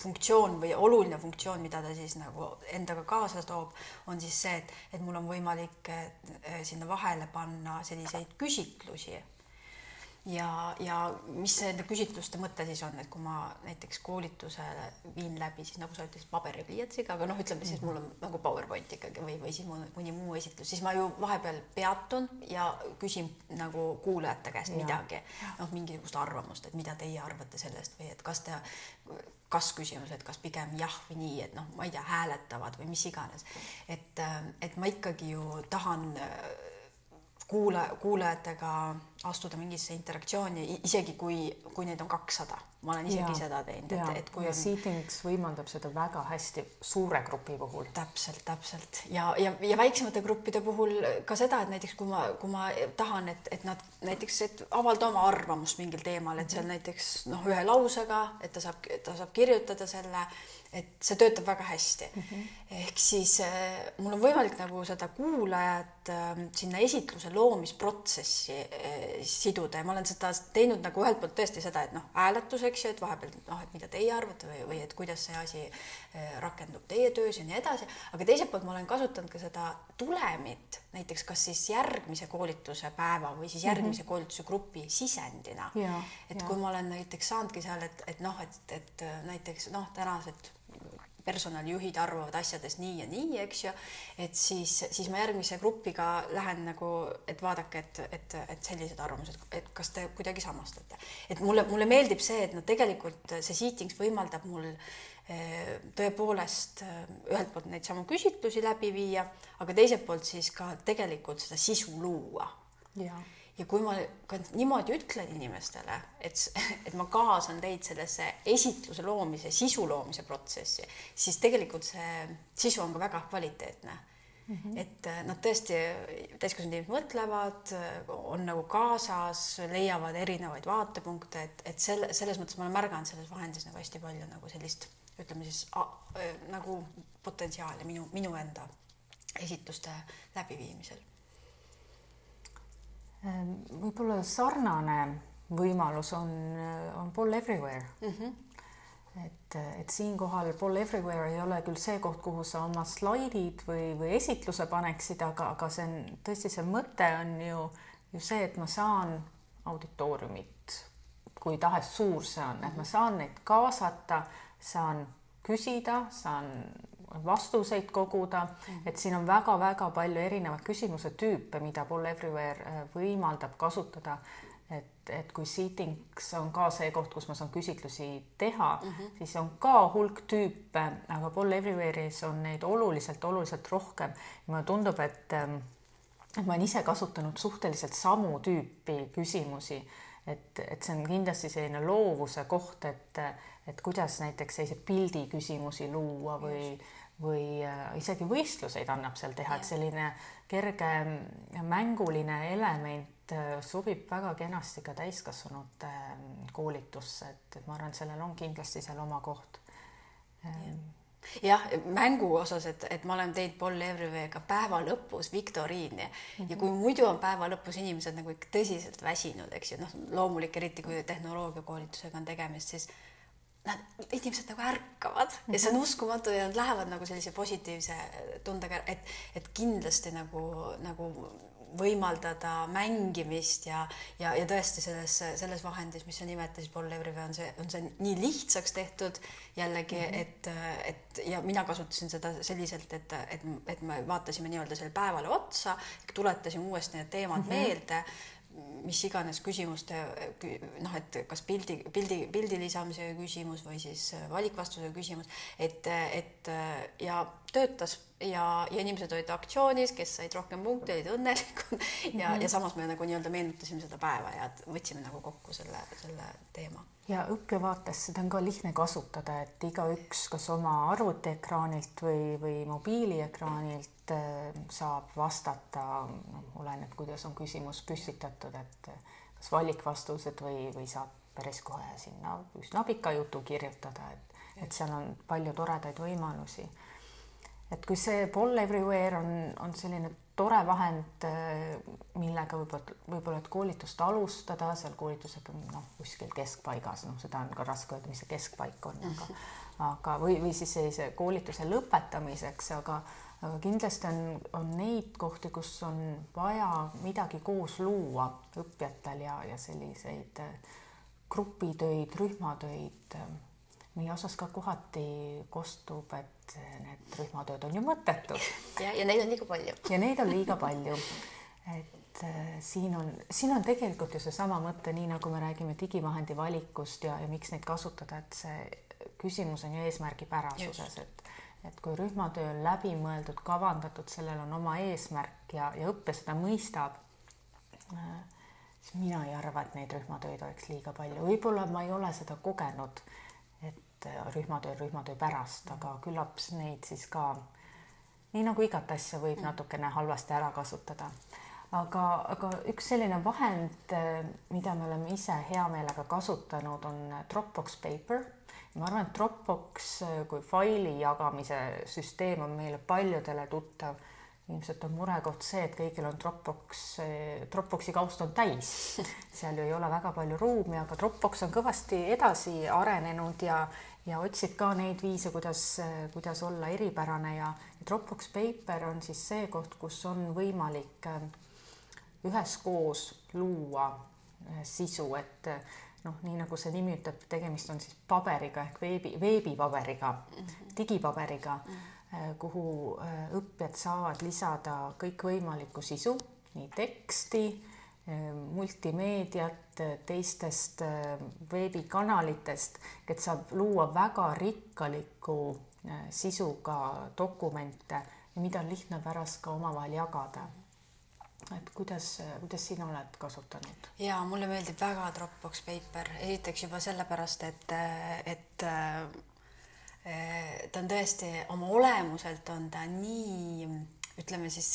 funktsioon või oluline funktsioon, mida ta siis nagu endaga kaasa toob, on siis see, et, et mul on võimalik äh, sinna vahele panna selliseid küsitlusi ja, ja mis nende küsitluste mõte siis on, et kui ma näiteks koolitusele viin läbi, siis nagu sa ütlesid, paberipliiatsiga, aga noh, ütleme siis mul on nagu PowerPoint ikkagi või, või siis mõni muu esitlus, siis ma ju vahepeal peatun ja küsin nagu kuulajate käest ja. midagi, noh, mingisugust arvamust, et mida teie arvate sellest või et kas te kas küsimus, et kas pigem jah või nii, et noh, ma ei tea, hääletavad või mis iganes. et, et ma ikkagi ju tahan kuula, kuulajatega astuda mingisse interaktsiooni, isegi kui, kui neid on kakssada. ma olen isegi ja, seda teinud, et, et kui ja on. Seatings võimaldab seda väga hästi suure grupi puhul. täpselt, täpselt ja, ja, ja väiksemate gruppide puhul ka seda, et näiteks kui ma, kui ma tahan, et, et nad näiteks, et avalda oma arvamust mingil teemal, et seal näiteks noh, ühe lausega, et ta saab, ta saab kirjutada selle et see töötab väga hästi mm. -hmm. ehk siis äh, mul on võimalik nagu seda kuulajat äh, sinna esitluse loomisprotsessi äh, siduda ja ma olen seda teinud nagu ühelt poolt tõesti seda, et noh, hääletus, eks ju, et vahepeal noh, et mida teie arvate või, või et kuidas see asi äh, rakendub teie töös ja nii edasi, aga teiselt poolt ma olen kasutanud ka seda tulemit näiteks kas siis järgmise koolituse päeva või siis järgmise mm -hmm. koolituse grupi sisendina. et ja. kui ma olen näiteks saanudki seal, et, et noh, et, et näiteks noh, tänased personalijuhid arvavad asjadest nii ja nii, eks ju, et siis, siis ma järgmise grupiga lähen nagu, et vaadake, et, et, et sellised arvamused, et kas te kuidagi samastate. et mulle, mulle meeldib see, et noh, tegelikult see seatings võimaldab mul eh, tõepoolest eh, ühelt poolt neid samu küsitlusi läbi viia, aga teiselt poolt siis ka tegelikult seda sisu luua. ja ja kui ma ka niimoodi ütlen inimestele, et, et ma kaasan teid sellesse esitluse loomise, sisu loomise protsessi, siis tegelikult see sisu on ka väga kvaliteetne mm. -hmm. et äh, nad tõesti, täiskasvanud inimesed mõtlevad, on nagu kaasas, leiavad erinevaid vaatepunkte, et, et selle, selles mõttes ma olen märganud selles vahendis nagu hästi palju nagu sellist, ütleme siis a, äh, nagu potentsiaali minu, minu enda esitluste läbiviimisel võib-olla sarnane võimalus on, on Poll Everywhere mm. -hmm et, et siinkohal Poll Everywhere ei ole küll see koht, kuhu sa oma slaidid või, või esitluse paneksid, aga, aga see on tõesti, see mõte on ju, ju see, et ma saan auditooriumit, kui tahes suur see on, et ma saan neid kaasata, saan küsida, saan vastuseid koguda, mhm. et siin on väga-väga palju erinevaid küsimuse tüüpe, mida Poll Everywhere äh, võimaldab kasutada. et, et kui Seatings on ka see koht, kus ma saan küsitlusi teha mm, -hmm. siis on ka hulk tüüpe, aga Poll Everywhere'is on neid oluliselt-oluliselt rohkem mulle tundub, et ähm, et ma olen ise kasutanud suhteliselt samu tüüpi küsimusi, et, et see on kindlasti selline loovuse koht, et, et kuidas näiteks selliseid pildiküsimusi luua või Just või äh, isegi võistluseid annab seal teha, et selline kerge mänguline element äh, sobib väga kenasti ka täiskasvanute ähm, koolitusse, et, et ma arvan, et sellel on kindlasti seal oma koht. Ähm, jah, mängu osas, et, et ma olen teinud Paul Everyway'ga päeva lõpus viktoriini mm -hmm. ja kui muidu on päeva lõpus inimesed nagu ikka tõsiselt väsinud, eks ju, noh, loomulik, eriti kui tehnoloogiakoolitusega on tegemist, siis nad, inimesed nagu ärkavad ja see on mhm. uskumatu ja nad lähevad nagu sellise positiivse tundega, et, et kindlasti nagu, nagu võimaldada mängimist ja, ja, ja tõesti selles, selles vahendis, mis sa nimetasid, Paul Levrive on see, on see nii lihtsaks tehtud jällegi mm, -hmm. et, et ja mina kasutasin seda selliselt, et, et, et me vaatasime nii-öelda sellele päevale otsa, tuletasime uuesti need teemad mm -hmm. meelde mis iganes küsimuste noh, et kas pildi, pildi, pildi lisamise küsimus või siis valikvastuse küsimus, et, et ja töötas ja, ja inimesed olid aktsioonis, kes said rohkem punkte, olid õnnelikud ja mm, -hmm. ja samas me nagu nii-öelda meenutasime seda päeva ja võtsime nagu kokku selle, selle teema. ja õppija vaates seda on ka lihtne kasutada, et igaüks kas oma arvutiekraanilt või, või mobiiliekraanilt Äh, saab vastata, noh, oleneb, kuidas on küsimus püstitatud, et äh, kas valikvastused või, või saab päris kohe sinna üsna pika jutu kirjutada, et, et seal on palju toredaid võimalusi. Et kui see Poll Everywhere on, on selline tore vahend, äh, millega võib-olla, võib-olla, et koolitust alustada, seal koolitused on noh, kuskil keskpaigas, noh, seda on ka raske öelda, mis see keskpaik on, aga aga või, või siis sellise koolituse lõpetamiseks, aga aga kindlasti on, on neid kohti, kus on vaja midagi koos luua õppijatel ja, ja selliseid äh, grupitöid, rühmatöid, äh, mille osas ka kohati kostub, et need rühmatööd on ju mõttetud. ja, ja neid on liiga palju. ja neid on liiga palju. et äh, siin on, siin on tegelikult ju seesama mõte, nii nagu me räägime digivahendi valikust ja, ja miks neid kasutada, et see küsimus on ju eesmärgipärasuses, et et kui rühmatöö on läbimõeldud, kavandatud, sellel on oma eesmärk ja, ja õppija seda mõistab, siis mina ei arva, et neid rühmatöid oleks liiga palju, võib-olla ma ei ole seda kogenud, et rühmatöö rühmatöö pärast, aga küllap neid siis ka nii nagu igat asja võib natukene halvasti ära kasutada. aga, aga üks selline vahend, mida me oleme ise hea meelega kasutanud, on Dropbox Paper ma arvan, et Dropbox kui faili jagamise süsteem on meile paljudele tuttav. ilmselt on murekoht see, et kõigil on Dropbox, Dropboxi kaust on täis, seal ju ei ole väga palju ruumi, aga Dropbox on kõvasti edasi arenenud ja ja otsib ka neid viise, kuidas, kuidas olla eripärane ja Dropbox Paper on siis see koht, kus on võimalik äh, üheskoos luua äh, sisu, et noh, nii nagu see nimi ütleb, tegemist on siis paberiga ehk veebi, veebipaberiga mm, -hmm. digipaberiga mm, -hmm. kuhu äh, õppijad saavad lisada kõikvõimalikku sisu, nii teksti, äh, multimeediat, teistest veebikanalitest, et saab luua väga rikkalikku sisuga dokumente mida on lihtne pärast ka omavahel jagada et kuidas, kuidas sina oled kasutanud? ja mulle meeldib väga Dropbox Paper, esiteks juba sellepärast, et, et äh, ta on tõesti oma olemuselt on ta nii ütleme siis,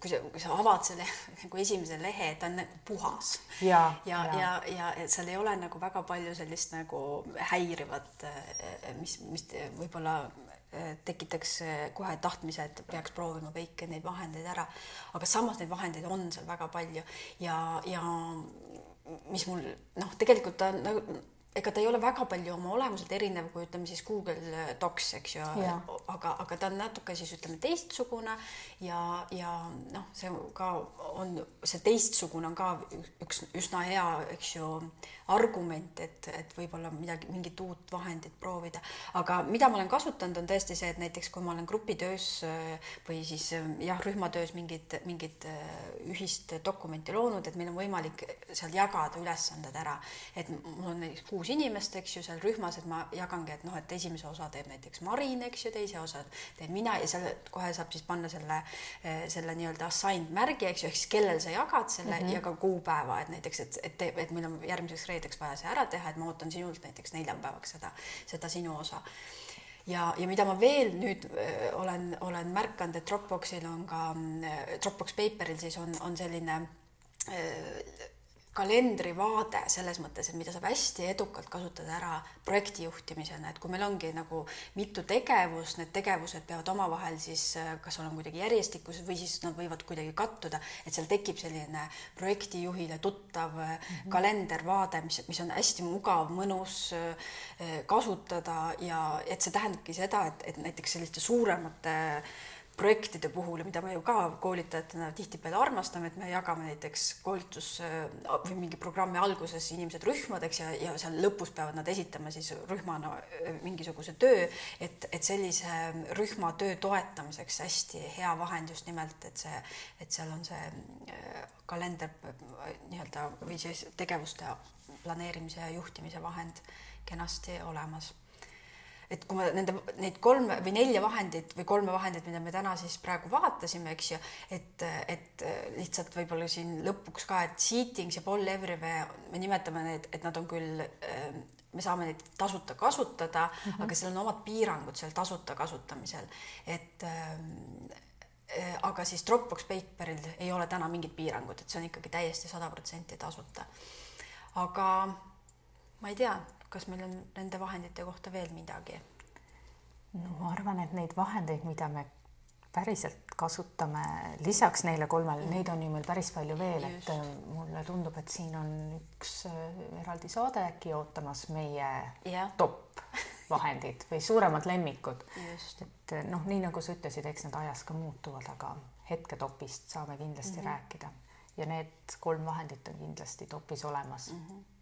kui sa, kui sa avad selle nagu esimese lehe, ta on nagu puhas. ja, ja, ja, ja, ja, ja seal ei ole nagu väga palju sellist nagu häirivat, mis, mis võib-olla tekitaks kohe tahtmise, et peaks proovima kõiki neid vahendeid ära. aga samas neid vahendeid on seal väga palju ja, ja mis mul noh, tegelikult ta nagu ega ta ei ole väga palju oma olemuselt erinev kui ütleme siis Google Docs, eks ju, aga, aga ta on natuke siis ütleme teistsugune ja, ja noh, see ka on, see teistsugune on ka üks üsna hea, eks ju, argument, et, et võib-olla midagi, mingit uut vahendit proovida. aga mida ma olen kasutanud, on tõesti see, et näiteks kui ma olen grupitöös äh, või siis äh, jah, rühmatöös mingit, mingit äh, ühist dokumenti loonud, et meil on võimalik seal jagada ülesanded ära. et mul on näiteks kuus inimest, eks ju, seal rühmas, et ma jagangi, et noh, et esimese osa teeb näiteks Marin, eks ju, teise osa teen mina ja seal kohe saab siis panna selle, selle nii-öelda assigned märgi, eks ju, ehk siis kellel sa jagad selle mm -hmm. ja ka kuupäeva, et näiteks, et, et, et meil on järgmiseks reedeks vaja see ära teha, et ma ootan sinult näiteks neljapäevaks seda, seda sinu osa ja, ja mida ma veel nüüd öö, olen, olen märganud, et Dropboxil on ka, Dropbox Paperil siis on, on selline kalendrivaade selles mõttes, et mida saab hästi edukalt kasutada ära projekti juhtimisena, et kui meil ongi nagu mitu tegevust, need tegevused peavad omavahel siis kas olema kuidagi järjestikused või siis nad võivad kuidagi kattuda, et seal tekib selline projektijuhile tuttav mm -hmm. kalendervaade, mis, mis on hästi mugav, mõnus eh, kasutada ja et see tähendabki seda, et, et näiteks selliste suuremate äh, projektide puhul mida me ju ka koolitajatena tihtipeale armastame, et me jagame näiteks koolitus või mingi programmi alguses inimesed rühmadeks ja, ja seal lõpus peavad nad esitama siis rühmana mingisuguse töö, et, et sellise rühma töö toetamiseks hästi hea vahend just nimelt, et see, et seal on see kalender nii-öelda või siis tegevuste planeerimise ja juhtimise vahend kenasti olemas et kui me nende, neid kolme või nelja vahendit või kolme vahendit, mida me täna siis praegu vaatasime, eks ju, et, et lihtsalt võib-olla siin lõpuks ka, et Seatings ja Paul Everywhere, me nimetame need, et nad on küll, me saame neid tasuta kasutada mm, -hmm. aga seal on omad piirangud seal tasuta kasutamisel, et aga siis Dropbox Paperil ei ole täna mingit piirangut, et see on ikkagi täiesti sada protsenti tasuta. aga ma ei tea kas meil on nende vahendite kohta veel midagi? no ma arvan, et neid vahendeid, mida me päriselt kasutame lisaks neile kolmele mm., neid on ju meil päris palju veel, et mulle tundub, et siin on üks äh, eraldi saade äkki ootamas meie yeah. top vahendid või suuremad lemmikud. et äh, noh, nii nagu sa ütlesid, eks need ajas ka muutuvad, aga hetketopist saame kindlasti mm -hmm. rääkida ja need kolm vahendit on kindlasti topis olemas mm. -hmm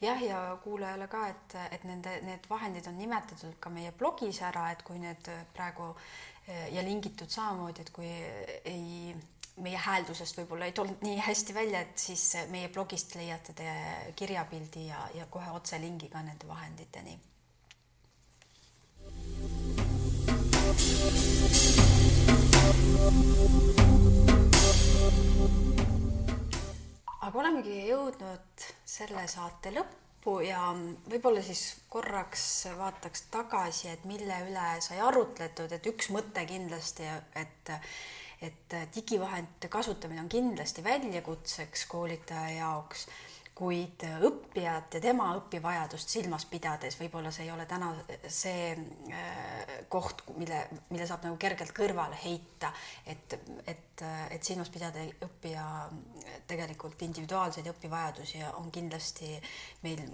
jah, ja kuulajale ka, et, et nende, need vahendid on nimetatud ka meie blogis ära, et kui need praegu ja lingitud samamoodi, et kui ei, meie hääldusest võib-olla ei tulnud nii hästi välja, et siis meie blogist leiate te kirjapildi ja, ja kohe otselingi ka nende vahenditeni. Aga olemegi jõudnud selle saate lõppu ja võib-olla siis korraks vaataks tagasi, et mille üle sai arutletud, et üks mõte kindlasti, et et digivahendite kasutamine on kindlasti väljakutseks koolitaja jaoks kuid õppijat ja tema õpivajadust silmas pidades võib-olla see ei ole täna see äh, koht, mille, mille saab nagu kergelt kõrvale heita, et, et, et silmas pidada õppija tegelikult individuaalseid õpivajadusi on kindlasti meil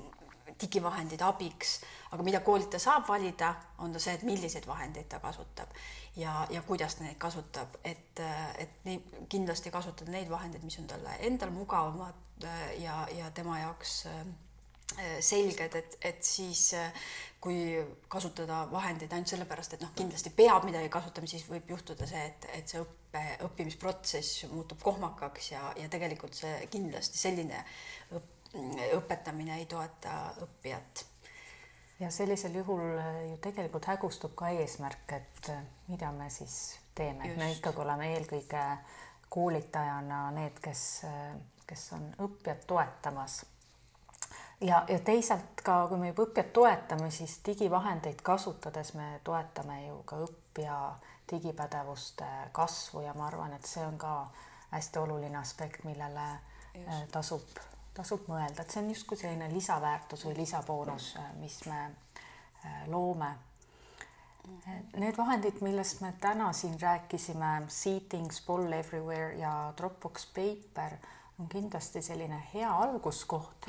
digivahendid abiks, aga mida koolitaja saab valida, on ta see, et milliseid vahendeid ta kasutab ja, ja kuidas ta neid kasutab, et, et nii kindlasti kasutada neid vahendeid, mis on talle endal mugavamad ja, ja tema jaoks äh, selged, et, et siis äh, kui kasutada vahendeid ainult sellepärast, et noh, kindlasti peab midagi kasutama, siis võib juhtuda see, et, et see õppe, õppimisprotsess muutub kohmakaks ja, ja tegelikult see kindlasti selline õp, õpetamine ei toeta õppijat. ja sellisel juhul ju tegelikult hägustub ka eesmärk, et mida me siis teeme, et me ikkagi oleme eelkõige koolitajana need, kes kes on õppijat toetamas. ja, ja teisalt ka, kui me juba õppijat toetame, siis digivahendeid kasutades me toetame ju ka õppija digipädevuste kasvu ja ma arvan, et see on ka hästi oluline aspekt, millele Just. Äh, tasub, tasub mõelda, et see on justkui selline lisaväärtus või lisaboonus, äh, mis me äh, loome Need vahendid, millest me täna siin rääkisime, Seatings, Poll Everywhere ja Dropbox Paper, on kindlasti selline hea alguskoht.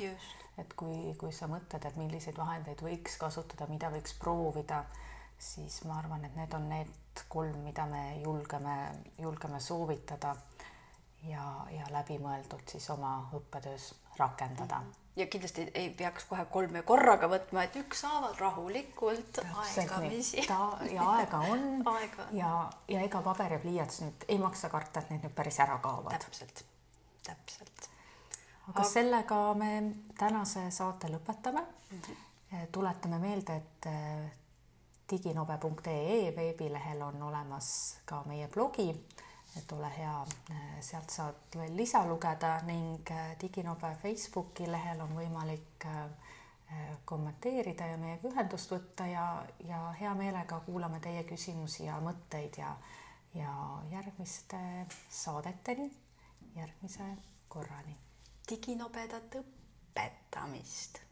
et kui, kui sa mõtled, et milliseid vahendeid võiks kasutada, mida võiks proovida, siis ma arvan, et need on need kolm, mida me julgeme, julgeme soovitada ja, ja läbimõeldult siis oma õppetöös rakendada mm. -hmm ja kindlasti ei peaks kohe kolme korraga võtma, et ükshaaval rahulikult aegamisi. ja aega on aega. ja, ja ega paber ja pliiats nüüd ei maksa karta, et need nüüd päris ära kaovad. täpselt, täpselt. aga Ag... sellega me tänase saate lõpetame mm. -hmm. tuletame meelde, et eh, diginobe.ee veebilehel on olemas ka meie blogi et ole hea, sealt saad veel lisa lugeda ning äh, Diginobe Facebooki lehel on võimalik kommenteerida ja meiega ühendust võtta ja, ja hea meelega kuulame teie küsimusi ja mõtteid ja, ja järgmiste saadeteni, järgmise korrani. diginobedat õpetamist.